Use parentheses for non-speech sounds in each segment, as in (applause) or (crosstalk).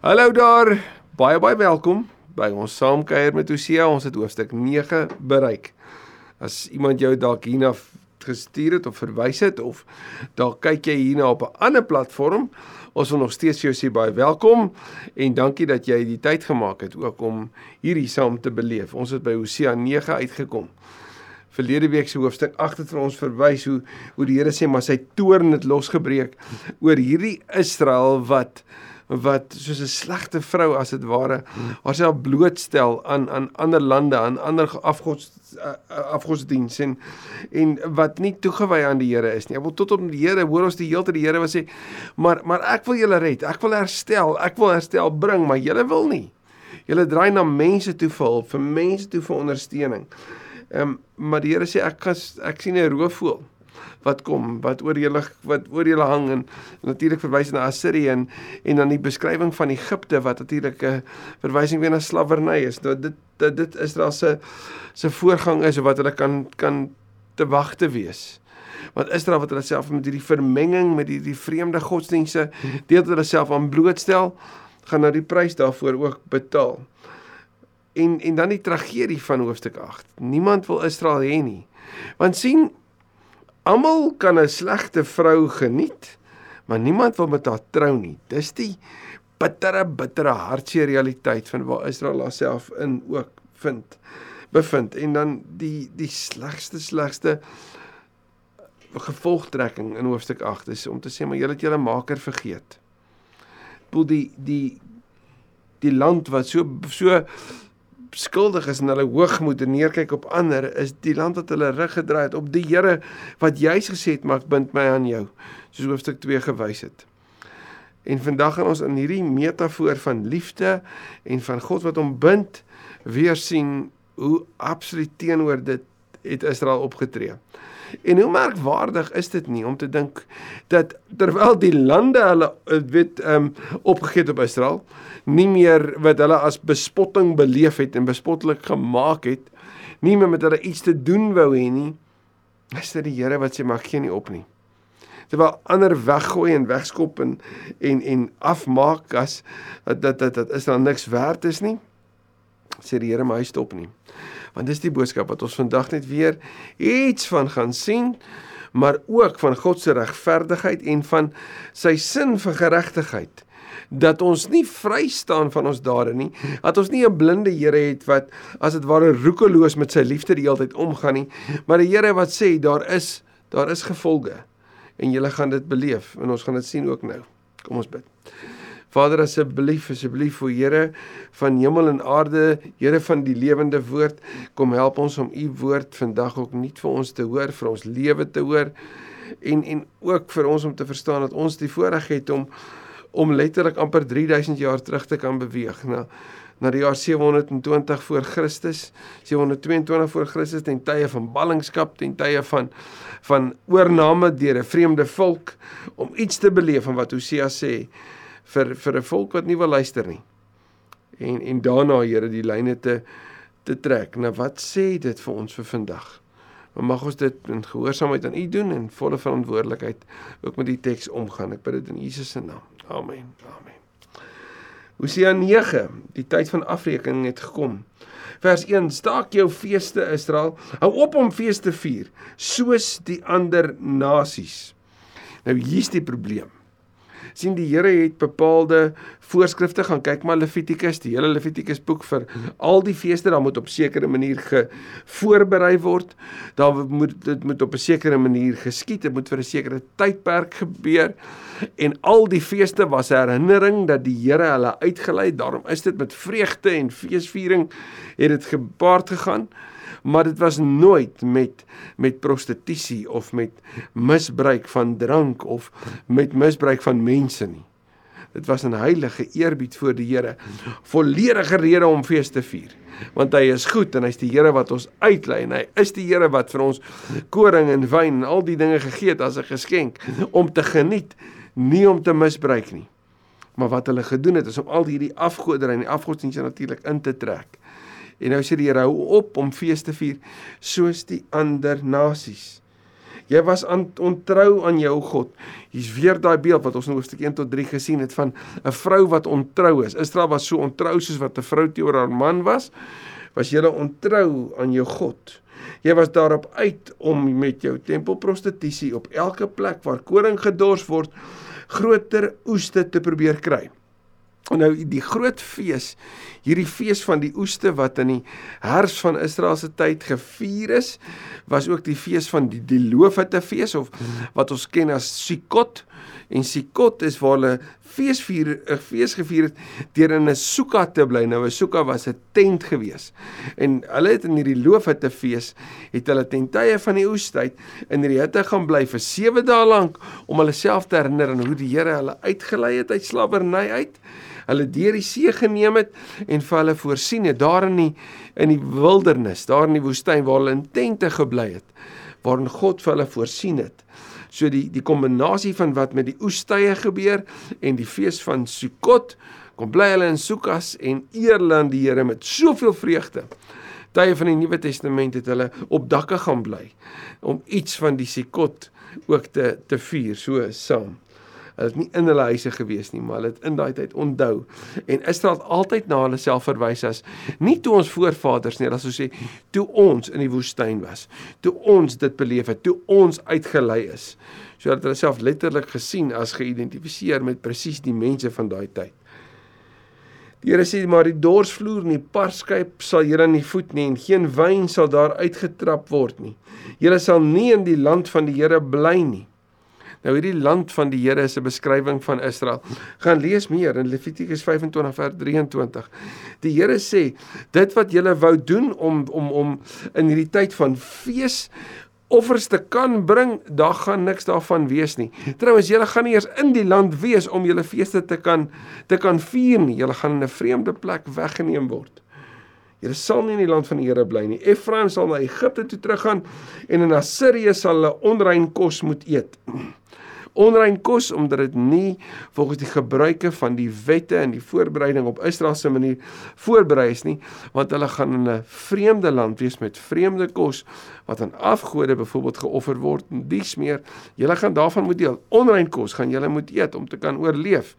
Hallo daar. Baie baie welkom by ons saamkuier met Hosea. Ons het hoofstuk 9 bereik. As iemand jou dalk hierna gestuur het of verwys het of dalk kyk jy hierna op 'n ander platform, ons wil nog steeds jou sê baie welkom en dankie dat jy die tyd gemaak het ook om hierdie saam te beleef. Ons het by Hosea 9 uitgekom. Verlede week se hoofstuk 8 het vir ons verwys hoe hoe die Here sê maar sy toorn het losgebreek oor hierdie Israel wat wat soos 'n slegte vrou as dit ware haarself blootstel aan aan ander lande, aan ander afgods uh, afgodsdiens en en wat nie toegewy aan die Here is nie. Ek wil tot op die Here hoor ons die hele tyd die Here wat sê, maar maar ek wil julle red, ek wil herstel, ek wil herstel bring, maar julle wil nie. Julle draai na mense toe vir hulp, vir mense toe vir ondersteuning. Ehm um, maar die Here sê ek ek sien 'n roofvoël wat kom wat oor julle wat oor julle hang en natuurlik verwys na Assirië en en dan die beskrywing van Egipte wat natuurlik 'n verwysing weer na slawerny is. Nou dit dit, dit is daar se se voorgang is wat hulle kan kan te wag te wees. Want Israel wat hulle self met hierdie vermenging met hierdie vreemde godsdienste deel hulle self aan blootstel, gaan nou die prys daarvoor ook betaal. En en dan die tragedie van hoofstuk 8. Niemand wil Israel hê nie. Want sien Almal kan 'n slegte vrou geniet, maar niemand wil met haar trou nie. Dis die bittere bittere hartseer realiteit van waar Israel haarself in ook vind bevind en dan die die slegste slegste gevolgtrekking in hoofstuk 8 is om te sê maar julle het julle maker vergeet. Boel die die die land wat so so skuldig is en hulle hoogmoed en neerkyk op ander, is die land wat hulle rug gedraai het op die Here wat juis gesê het maak bind my aan jou, soos hoofstuk 2 gewys het. En vandag gaan ons in hierdie metafoor van liefde en van God wat hom bind weer sien hoe absoluut teenoor dit het Israel opgetree. En hoe merkwaardig is dit nie om te dink dat terwyl die lande hulle weet ehm um, opgegee het op Israel, nie meer wat hulle as bespotting beleef het en bespottelik gemaak het, nie meer met hulle iets te doen wou hê nie. Is dit die Here wat sê mag geen nie op nie. Terwyl ander weggooi en wegskop en en en afmaak as dat dat dat, dat is dan niks werd is nie. Sê die Here my stop nie want dis die boodskap wat ons vandag net weer iets van gaan sien maar ook van God se regverdigheid en van sy sin vir geregtigheid. Dat ons nie vry staan van ons dade nie dat ons nie 'n blinde Here het wat as dit ware roekeloos met sy liefde die hele tyd omgaan nie maar die Here wat sê daar is daar is gevolge en jy gaan dit beleef. En ons gaan dit sien ook nou. Kom ons bid Vader asseblief asseblief o Here van hemel en aarde, Here van die lewende woord, kom help ons om u woord vandag ook nie vir ons te hoor, vir ons lewe te hoor en en ook vir ons om te verstaan dat ons die voorreg het om om letterlik amper 3000 jaar terug te kan beweeg na na die jaar 720 voor Christus, 722 voor Christus ten tye van ballingskap, ten tye van van oorname deur 'n vreemde volk om iets te beleef van wat Hosea sê vir vir 'n volk wat nie wil luister nie. En en daarna Here die lyne te te trek. Nou wat sê dit vir ons vir vandag? Maar mag ons dit in gehoorsaamheid aan U doen en volle verantwoordelikheid ook met die teks omgaan. Ek bid dit in Jesus se naam. Amen. Amen. Hosea 9, die tyd van afrekening het gekom. Vers 1: Staak jou feeste Israel, hou op om feeste vier soos die ander nasies. Nou hier's die probleem sien die Here het bepaalde voorskrifte gaan kyk maar Levitikus die hele Levitikus boek vir al die feeste dan moet op sekere manier voorberei word dan moet dit moet op 'n sekere manier geskied dit moet vir 'n sekere tydperk gebeur en al die feeste was 'n herinnering dat die Here hulle uitgelei daarom is dit met vreugde en feesviering het dit gepaard gegaan maar dit was nooit met met prostitusie of met misbruik van drank of met misbruik van mense nie. Dit was 'n heilige eerbied voor die Here, volledige rede om fees te vier. Want hy is goed en hy's die Here wat ons uitlei en hy is die Here wat vir ons koring en wyn en al die dinge gegee het as 'n geskenk om te geniet, nie om te misbruik nie. Maar wat hulle gedoen het is om al hierdie afgoderry en die afgodsdienste natuurlik in te trek. En nou sê die Here hou op om fees te vier soos die ander nasies. Jy was aan ontrou aan jou God. Hier's weer daai beeld wat ons in hoofstuk 1 tot 3 gesien het van 'n vrou wat ontrou is. Israel was so ontrou soos wat 'n vrou teenoor haar man was. Was jy ontrou aan jou God? Jy was daarop uit om met jou tempelprostitusie op elke plek waar koring gedors word, groter oeste te probeer kry. Nou die groot fees, hierdie fees van die oeste wat in die herfs van Israel se tyd gevier is, was ook die fees van die die loofhutte fees of wat ons ken as Sukkot. En Sukkot is waar hulle feesvier 'n fees gevier het deur in 'n suka te bly. Nou 'n suka was 'n tent gewees. En hulle het in hierdie loofhutte fees het hulle ten tye van die oestyd in hierdie hutte gaan bly vir 7 dae lank om hulle self te herinner aan hoe die Here hulle uitgelei het uit slawerny uit hulle deur die see geneem het en vir hulle voorsien het daar in die in die wildernis, daar in die woestyn waar hulle in tente gebly het, waarin God vir hulle voorsien het. So die die kombinasie van wat met die oestye gebeur en die fees van Sukkot, kom bly hulle in Sukas en eer aan die Here met soveel vreugde. Tye van die Nuwe Testament het hulle op dakke gaan bly om iets van die Sukkot ook te te vier so saam. Hulle het nie in hulle huise gewees nie, maar hulle het in daai tyd onthou. En Israel het altyd na hulle self verwys as nie toe ons voorvaders nie, as ons sê toe ons in die woestyn was, toe ons dit beleef het, toe ons uitgelei is. So dat hulle self letterlik gesien as geïdentifiseer met presies die mense van daai tyd. Die Here sê maar die dorsvloer en die parskyp sal julle nie voet nie en geen wyn sal daar uitgetrap word nie. Julle sal nie in die land van die Here bly nie. Nou hierdie land van die Here is 'n beskrywing van Israel. Gaan lees meer in Levitikus 25 vers 23. Die Here sê, dit wat julle wou doen om om om in hierdie tyd van fees offers te kan bring, daar gaan niks daarvan wees nie. Trouwens, julle gaan nie eers in die land wees om julle feeste te kan te kan vier nie. Julle gaan in 'n vreemde plek weggeneem word. Julle sal nie in die land van die Here bly nie. Efraim sal na Egipte toe teruggaan en in Assirië sal hulle onrein kos moet eet onrein kos omdat dit nie volgens die gebruike van die wette en die voorbereiding op Israel se manier voorberei is nie want hulle gaan in 'n vreemde land wees met vreemde kos wat aan afgode byvoorbeeld geoffer word en dies meer. Julle gaan daarvan moet deel. Onrein kos gaan julle moet eet om te kan oorleef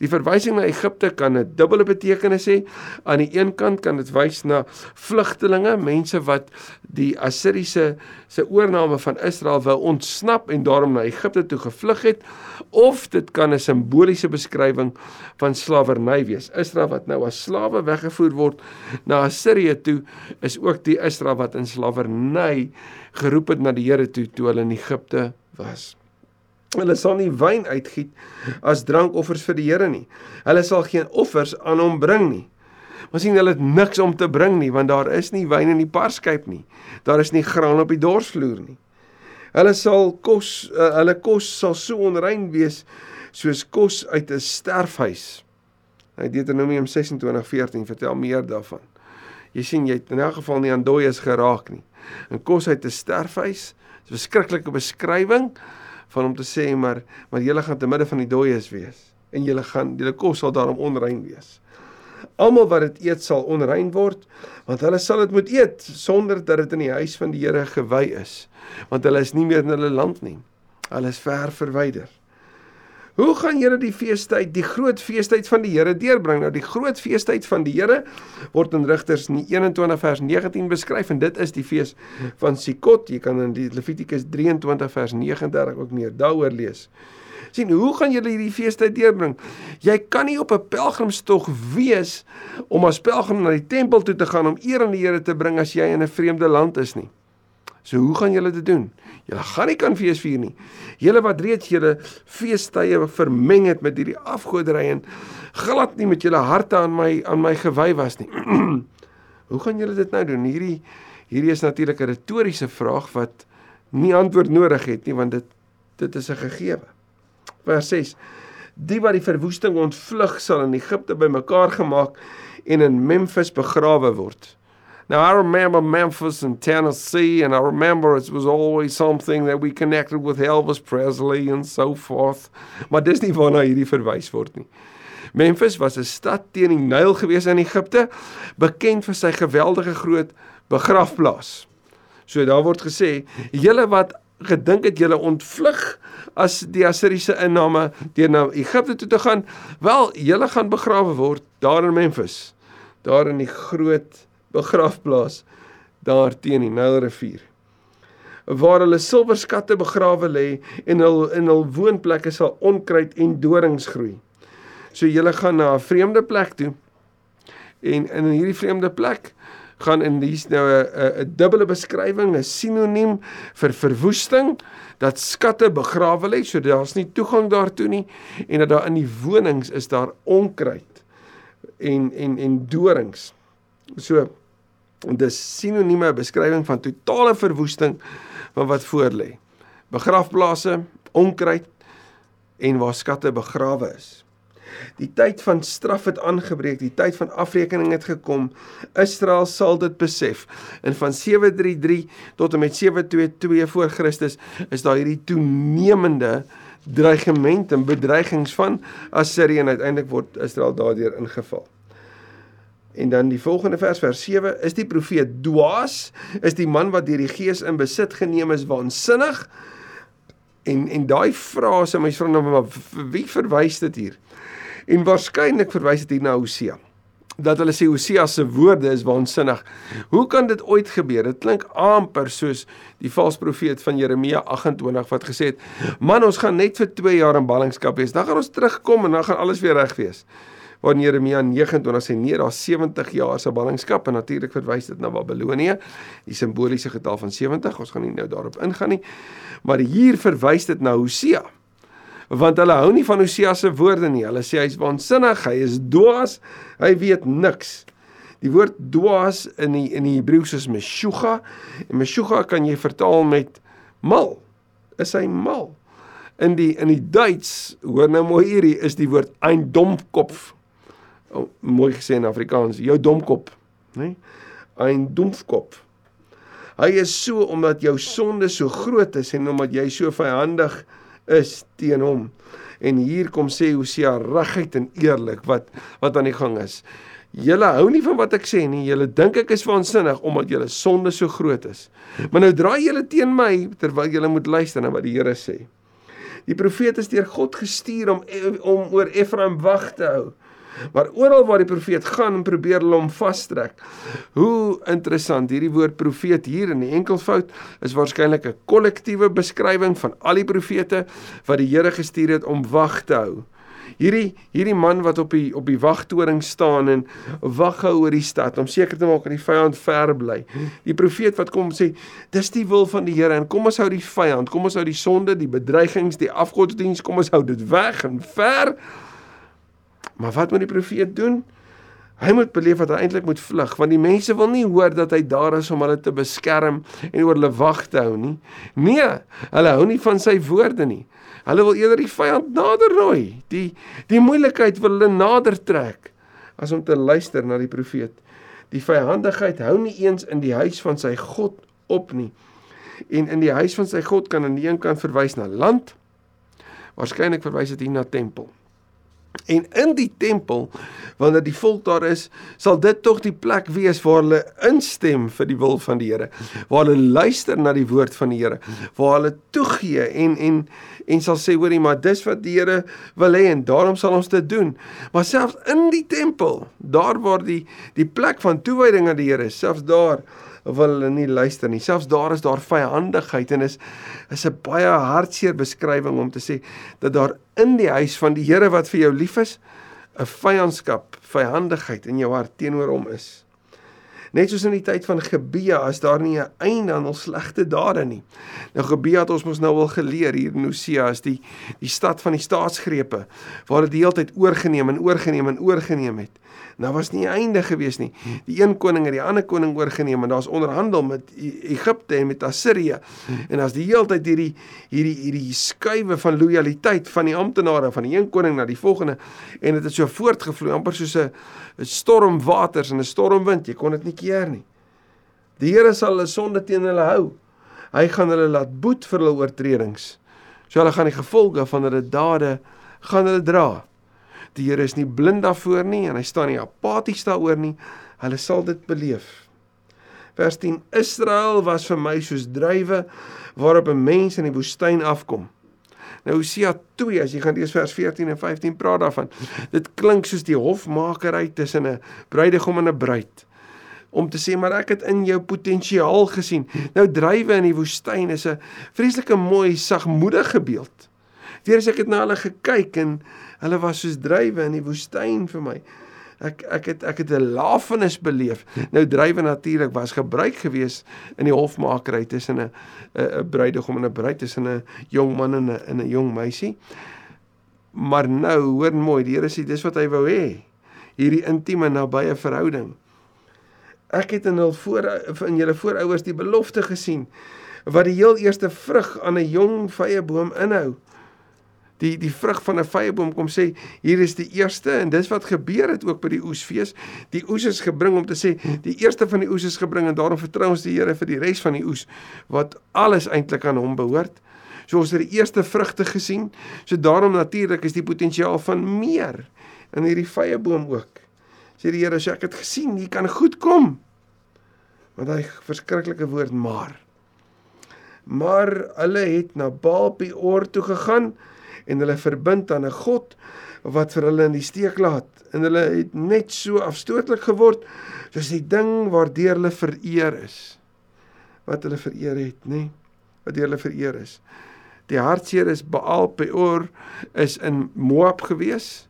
Die verwysing na Egipte kan 'n dubbele betekenis hê. Aan die een kant kan dit wys na vlugtelinge, mense wat die Assiriese se oorneem van Israel wou ontsnap en daarom na Egipte toe gevlug het, of dit kan 'n simboliese beskrywing van slawerny wees. Israel wat nou as slawe weggevoer word na Assirië toe, is ook die Israel wat in slawerny geroep het na die Here toe toe hulle in Egipte was. Hulle sal nie wyn uitgiet as drankoffers vir die Here nie. Hulle sal geen offers aan hom bring nie. Maar sien hulle het niks om te bring nie want daar is nie wyn in die parskyp nie. Daar is nie graan op die dorsvloer nie. Hulle sal kos uh, hulle kos sal so onrein wees soos kos uit 'n sterfhuis. Hy Deuteronomium 26:14 vertel meer daarvan. Jy sien jy het in elk geval nie aan dooies geraak nie. 'n Kos uit 'n sterfhuis, 'n verskriklike beskrywing van om te sê maar maar julle gaan te midde van die dooies wees en julle gaan julle kos sal daarom onrein wees. Almal wat dit eet sal onrein word want hulle sal dit moet eet sonder dat dit in die huis van die Here gewy is want hulle is nie meer in hulle land nie. Hulle is ver verwyder. Hoe gaan julle die feestyd, die groot feestyd van die Here deurbring? Nou die groot feestyd van die Here word in Rigters 21 vers 19 beskryf en dit is die fees van Sukkot. Jy kan in die Levitikus 23 vers 39 ook meer daaroor lees. Sien, hoe gaan julle hierdie feestyd deurbring? Jy kan nie op 'n pelgrimstog wees om as pelgrim na die tempel toe te gaan om eer aan die Here te bring as jy in 'n vreemde land is nie. So hoe gaan julle dit doen? Julle gaan nie kan fees vier nie. Julle wat reeds julle feestye vermeng het met hierdie afgoderry en glad nie met julle harte aan my aan my gewy was nie. (clears throat) hoe gaan julle dit nou doen? Hierdie hierdie is natuurlik 'n retoriese vraag wat nie antwoord nodig het nie want dit dit is 'n gegewe. Vers 6. Die wat die verwoesting ontvlug sal in Egipte bymekaar gemaak en in Memphis begrawe word. Now, I remember Memphis and Tennessee, and I remember it was always something that we connected with Elvis Presley and so forth. Maar dis nie waarna hierdie verwys word nie. Memphis was 'n stad teen die Nyl gewees in Egipte, bekend vir sy geweldige groot begrafplaas. So daar word gesê, julle wat gedink het julle ontvlug as die Assiriese inname deur na Egipte toe te gaan, wel, julle gaan begrawe word daar in Memphis, daar in die groot begrafplaas daar teen die Nylrivier waar hulle silwerskatte begrawe lê en hul in hul woonplekke sal onkruid en dorings groei. So julle gaan na 'n vreemde plek toe en in hierdie vreemde plek gaan in hier's nou 'n 'n dubbele beskrywing, 'n sinoniem vir verwoesting dat skatte begrawe lê, so daar's nie toegang daartoe nie en dat daar in die wonings is daar onkruid en en en dorings. So dis sinonieme beskrywing van totale verwoesting van wat voor lê. Begrafplase, onkruid en waar skatte begrawe is. Die tyd van straf het aangebreek, die tyd van afrekening het gekom. Israel sal dit besef. En van 733 tot en met 722 voor Christus is daar hierdie toenemende dreigement en bedreigings van Assirië en uiteindelik word Israel daardeur ingeval. En dan die volgende vers vers 7 is die profeet dwaas? Is die man wat deur die gees in besit geneem is waansinnig en en daai frase my vriende maar wie verwys dit hier? En waarskynlik verwys dit hier na Hosea. Dat hulle sê Hosea se woorde is waansinnig hoe kan dit ooit gebeur? Dit klink amper soos die valse profeet van Jeremia 28 wat gesê het man ons gaan net vir 2 jaar in ballingskap wees. Dan gaan ons terugkom en dan gaan alles weer reg wees waar Jeremia 29 sê nee, daar's 70 jaar se ballingskap en natuurlik verwys dit na Babilonië, die simboliese getal van 70. Ons gaan nie nou daarop ingaan nie. Maar hier verwys dit na Hosea. Want hulle hou nie van Hosea se woorde nie. Hulle sê hy's waansinnig, hy is dwaas, hy weet niks. Die woord dwaas in die in die Hebreëus is meshuga en meshuga kan jy vertaal met mal. Is hy mal? In die in die Duits, hoor nou mooi hierdie, is die woord ein domkopf oh, mooi gesê in Afrikaans, jou domkop, nê? Nee? Ein domkop. Hy is so omdat jou sonde so groot is en omdat jy so vyandig is teen hom. En hier kom sê Hosea reguit en eerlik wat wat aan die gang is. Julle hou nie van wat ek sê nie. Julle dink ek is waansinnig omdat julle sonde so groot is. Maar nou draai julle teen my terwyl julle moet luister na wat die Here sê. Die profeet is deur God gestuur om om oor Efraim wag te hou. Maar oral waar die profeet gaan en probeer hulle hom vastrek. Hoe interessant hierdie woord profeet hier in die enkelvoud is waarskynlik 'n kollektiewe beskrywing van al die profete wat die Here gestuur het om wag te hou. Hierdie hierdie man wat op die op die wagtoring staan en wag hou oor die stad om seker te maak dat die vyand ver bly. Die profeet wat kom sê, dis die wil van die Here en kom ons hou die vyand, kom ons hou die sonde, die bedreigings, die afgodsdiens, kom ons hou dit weg en ver. Maar wat moet die profeet doen? Hy moet beleef dat hy eintlik moet vlug want die mense wil nie hoor dat hy daar is om hulle te beskerm en oor hulle wag te hou nie. Nee, hulle hou nie van sy woorde nie. Hulle wil eerder die vyand nader nooi. Die die moeilikheid wil hulle nader trek as om te luister na die profeet. Die vyandigheid hou nie eens in die huis van sy God op nie. En in die huis van sy God kan aan die een kant verwys na land. Waarskynlik verwys dit hier na tempel. En in die tempel wanneer die volk daar is, sal dit tog die plek wees waar hulle instem vir die wil van die Here, waar hulle luister na die woord van die Here, waar hulle toegee en en en sal sê hoorie maar dis wat die Here wil hê en daarom sal ons dit doen. Maar selfs in die tempel, daar waar die die plek van toewyding aan die Here is, selfs daar wil hulle nie luister nie. Selfs daar is daar vyandigheid en is is 'n baie hartseer beskrywing om te sê dat daar in die huis van die Here wat vir jou lief is, 'n vyandskap, vyandigheid in jou hart teenoor hom is. Net soos in die tyd van Gebea, as daar nie 'n einde aan ons slegte dade nie. Nou Gebea het ons mos nou al geleer hier in Hosea is die die stad van die staatsgrepe waar dit die hele tyd oorgeneem en oorgeneem en oorgeneem het. Nou was nie einde gewees nie. Die een koning het die ander koning oorgeneem en daar's onderhandel met e-, Egipte en met Assirië. En as die hele tyd hierdie hierdie hierdie skuwe van lojaliteit van die amptenare van die een koning na die volgende en dit het so voortgevloei amper soos 'n stormwaters en 'n stormwind. Jy kon dit nie keer nie. Die Here sal hulle sonde teen hulle hou. Hy gaan hulle laat boet vir hulle oortredings. So hulle gaan die gevolge van hulle dade gaan hulle dra. Die Here is nie blind daarvoor nie en hy staan nie apaties daaroor nie. Hulle sal dit beleef. Vers 10: Israel was vir my soos druiwe waarop 'n mens in die woestyn afkom. Nou Hosea 2 as jy gaan lees vers 14 en 15 praat daarvan. Dit klink soos die hofmakery tussen 'n bruidegom en 'n bruid om te sê maar ek het in jou potensiaal gesien. Nou drywe in die woestyn is 'n vreeslike mooi sagmoedige beeld. Deur as ek het na hulle gekyk en hulle was soos drywe in die woestyn vir my ek ek het ek het 'n lafenis beleef. Nou drywe natuurlik was gebruik gewees in die hofmakery tussen 'n 'n bruidegom en 'n bruid tussen 'n jong man en 'n 'n jong meisie. Maar nou hoor mooi, die Here sê dis wat hy wou hê. Hierdie intieme nabye verhouding. Ek het in hul voor in julle voorouers die belofte gesien wat die heel eerste vrug aan 'n jong vyeboom inhou die die vrug van 'n vyeboom kom sê hier is die eerste en dis wat gebeur het ook by die oesfees. Die oes is gebring om te sê die eerste van die oes is gebring en daarom vertrou ons die Here vir die res van die oes wat alles eintlik aan hom behoort. So ons het die eerste vrugte gesien. So daarom natuurlik is die potensiaal van meer in hierdie vyeboom ook. Sê die Here, so ek het gesien, hier kan goed kom. Want hy verskriklike woord maar. Maar hulle het na Baal Peor toe gegaan en hulle verbind aan 'n God wat vir hulle in die steek laat. En hulle het net so afstootlik geword. Soos die ding waardeur hulle vereer is. Wat hulle vereer het nê nee? wat hulle vereer is. Die hartseer is Baal Peor is in Moab gewees.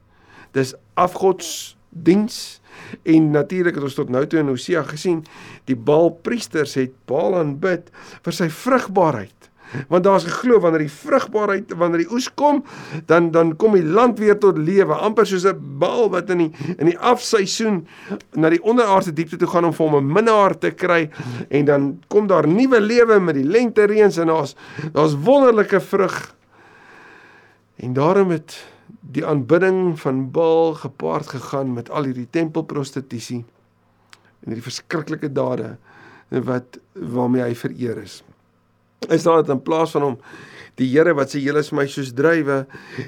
Dis afgodsdiens. En natuurlik het ons tot nou toe in Hosea gesien die Baal priesters het Baal aanbid vir sy vrugbaarheid want daar's geglo wanneer die vrugbaarheid wanneer die oes kom dan dan kom die land weer tot lewe amper soos 'n bal wat in die in die afseisoen na die onderaardse diepte toe gaan om vir hom 'n minnaar te kry. En dan kom daar nuwe lewe met die lente reëns en daar's daar's wonderlike vrug. En daarom het die aanbidding van Baal gepaard gegaan met al hierdie tempelprostitusie en hierdie verskriklike dade wat waarmee hy vereer is is daar dat in plaas van hom die Here wat sê julle is my soos druiwe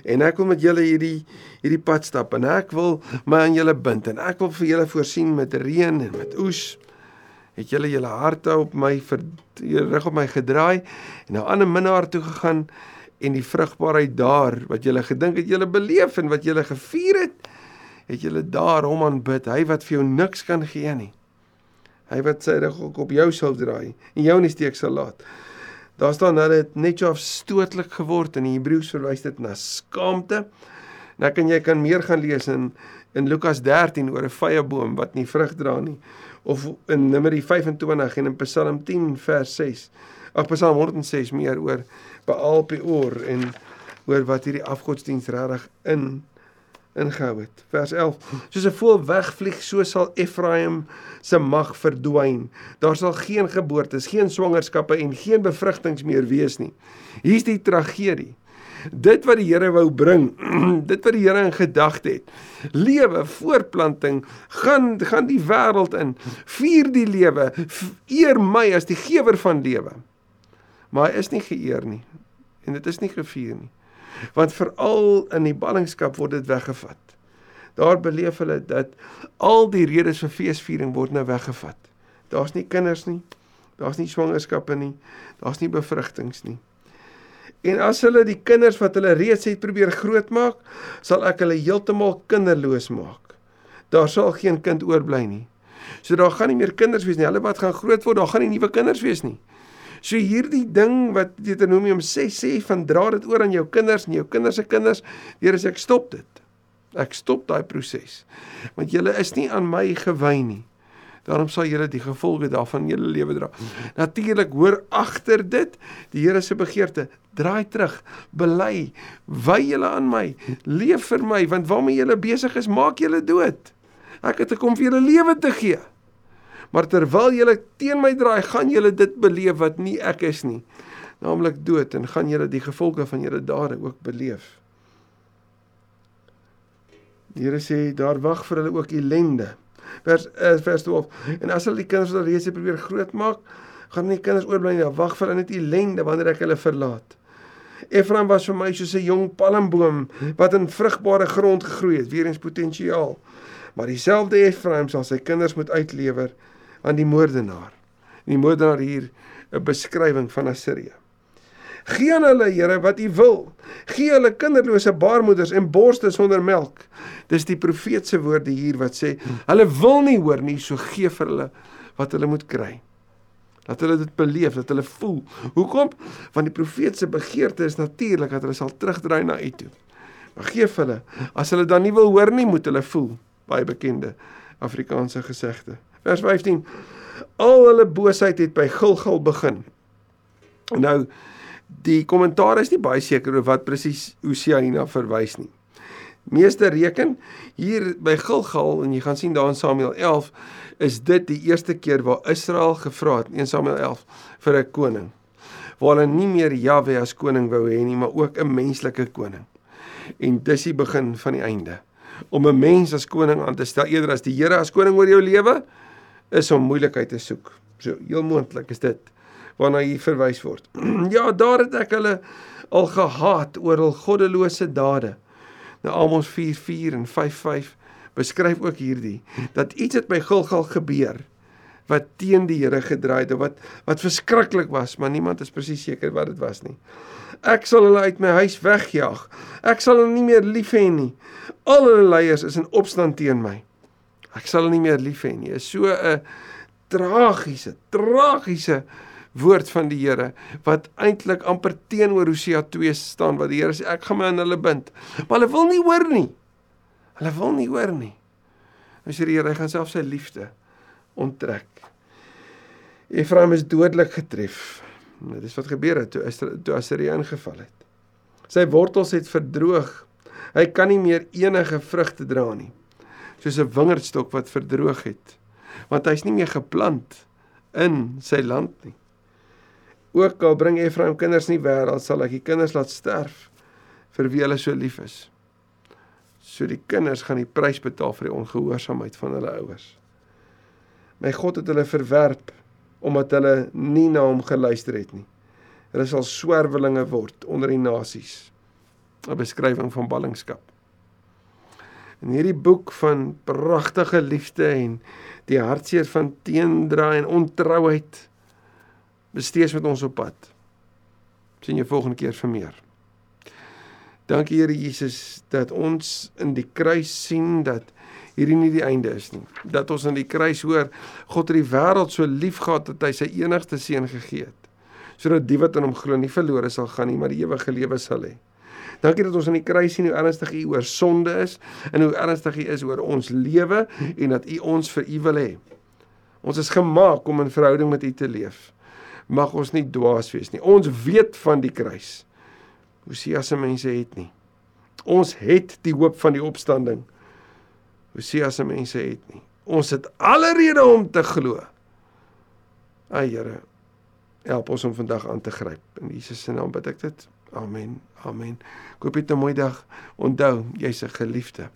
en ek wil met julle hierdie hierdie pad stap en ek wil my aan julle bind en ek wil vir julle voorsien met reën en met oes. Het julle julle harte op my vir rig op my gedraai en nou aan 'n minnaar toe gegaan en die vrugbaarheid daar wat julle gedink het julle beleef en wat julle gevier het het julle daar hom aanbid hy wat vir jou niks kan gee nie. Hy wat sy rug op jou sal draai en jou in die steek sal laat Daar staan hulle het net so afstootlik geword in die Hebreëus verwys dit na skaamte. Nou kan jy kan meer gaan lees in in Lukas 13 oor 'n vyeboom wat nie vrug dra nie of in Numeri 25 en in Psalm 10 vers 6. Ag Psalm 106 meer oor Baal Peor en oor wat hierdie afgodsdiens regtig in ingehou het. Vers 11. Soos 'n voël wegvlieg, so sal Ephraim se mag verdwyn. Daar sal geen geboortes, geen swangerskappe en geen bevrugtings meer wees nie. Hier's die tragedie. Dit wat die Here wou bring, (clears throat) dit wat die Here in gedagte het. Lewe, voortplanting, gaan gaan die wêreld in. Vier die lewe, eer my as die gewer van lewe. Maar hy is nie geëer nie en dit is nie gevier nie want veral in die ballingskap word dit weggevat. Daar beleef hulle dat al die redes vir feesviering word nou weggevat. Daar's nie kinders nie. Daar's nie swangerskappe nie. Daar's nie bevrugtings nie. En as hulle die kinders wat hulle reeds het probeer grootmaak, sal ek hulle heeltemal kinderloos maak. Daar sal geen kind oorbly nie. So daar gaan nie meer kinders wees nie. Hulle wat gaan groot word, daar gaan nie nuwe kinders wees nie. So hierdie ding wat Deuteronomium 6 sê van dra dit oor aan jou kinders en jou kinders se kinders, Here sê ek stop dit. Ek stop daai proses. Want julle is nie aan my gewy nie. Daarom sal julle die gevolge daarvan in julle lewe dra. Natuurlik hoor agter dit die Here se begeerte, draai terug, bely, wy julle aan my, leef vir my, want waarmee julle besig is, maak julle dood. Ek het gekom vir julle lewe te gee. Maar terwyl julle teen my draai, gaan julle dit beleef wat nie ek is nie, naamlik dood en gaan julle die gevolge van julle dade ook beleef. Die Here sê daar wag vir hulle ook ellende. Vers uh, vers 12. En as hulle die kinders wat reeds probeer grootmaak, gaan nie kinders oorbly nie. Wag vir hulle net ellende wanneer ek hulle verlaat. Efraim was vir my soos 'n jong palmboom wat in vrugbare grond gegroei het, weer eens potensiaal. Maar dieselfde Efraim sal sy kinders moet uitlewer aan die moordenaar. Die moordenaar hier 'n beskrywing van Assirië. Gee aan hulle, Here, wat U wil. Gee hulle kinderlose baarmoeders en borste sonder melk. Dis die profeet se woorde hier wat sê, hulle wil nie hoor nie, so gee vir hulle wat hulle moet kry. Dat hulle dit beleef, dat hulle voel. Hoekom? Want die profeet se begeerte is natuurlik dat hulle sal terugdraai na U toe. Maar gee vir hulle, as hulle dan nie wil hoor nie, moet hulle voel. Baie bekende Afrikaanse gesegde. Vers 15. Al hulle boosheid het by Gilgal begin. Nou die kommentaar is nie baie seker oor wat presies Hosea hierna verwys nie. Meeste reken hier by Gilgal en jy gaan sien daar in Samuel 11 is dit die eerste keer waar Israel gevra het in Samuel 11 vir 'n koning. Waar hulle nie meer Jahwe as koning wou hê nie, maar ook 'n menslike koning. En dis die begin van die einde. Om 'n mens as koning aan te stel eerder as die Here as koning oor jou lewe is om moeilikheid te soek. So heel moontlik is dit waarna hier verwys word. (clears throat) ja, daar het ek hulle al gehaat oor hul goddelose dade. Nou Amos 4:4 en 5:5 beskryf ook hierdie dat iets het by Gilgal gebeur wat teen die Here gedraai het wat wat verskriklik was, maar niemand is presies seker wat dit was nie. Ek sal hulle uit my huis wegjaag. Ek sal hulle nie meer lief hê nie. Al hulle leiers is in opstand teen my. Ek sal hulle nie meer lief hê nie. Is so 'n tragiese, tragiese woord van die Here wat eintlik amper teenoor Hosea 2 staan wat die Here sê ek gaan my aan hulle bind. Maar hulle wil nie hoor nie. Hulle wil nie hoor nie. As die Here gaan self sy liefde onttrek. Efraim is dodelik getref. Dit is wat gebeur het toe toe Assirië ingeval het. Sy wortels het verdroog. Hy kan nie meer enige vrugte dra nie. Soos 'n wingerdstok wat verdroog het. Want hy's nie meer geplant in sy land nie. Ook al bring Efraim kinders nie wêreld sal ek die kinders laat sterf vir wie hulle so lief is. So die kinders gaan die prys betaal vir die ongehoorsaamheid van hulle ouers. My God het hulle verwerp omdat hulle nie na hom geluister het nie. Hulle sal swerwelinge word onder die nasies. 'n Beskrywing van ballingskap. In hierdie boek van pragtige liefde en die hartseer van teendraai en ontrouheid besteeds met ons op pad. Sien jou volgende keer vir meer. Dankie Here Jesus dat ons in die kruis sien dat hierdie nie die einde is nie. Dat ons in die kruis hoor God het die wêreld so liefgehad dat hy sy enigste seun gegee het sodat die wat in hom glo nie verlore sal gaan nie, maar die ewige lewe sal hê. Dankie dat ons in die kruis sien hoe ernstig U oor sonde is en hoe ernstig U is oor ons lewe en dat U ons vir U wil hê. Ons is gemaak om in verhouding met U te leef mag ons nie dwaas wees nie. Ons weet van die kruis. Hosea se mense het nie. Ons het die hoop van die opstanding. Hosea se mense het nie. Ons het alle rede om te glo. Ag Here, help ons om vandag aan te gryp. In Jesus se naam bid ek dit. Amen. Amen. Koop dit 'n mooi dag. Onthou, jy's 'n geliefde.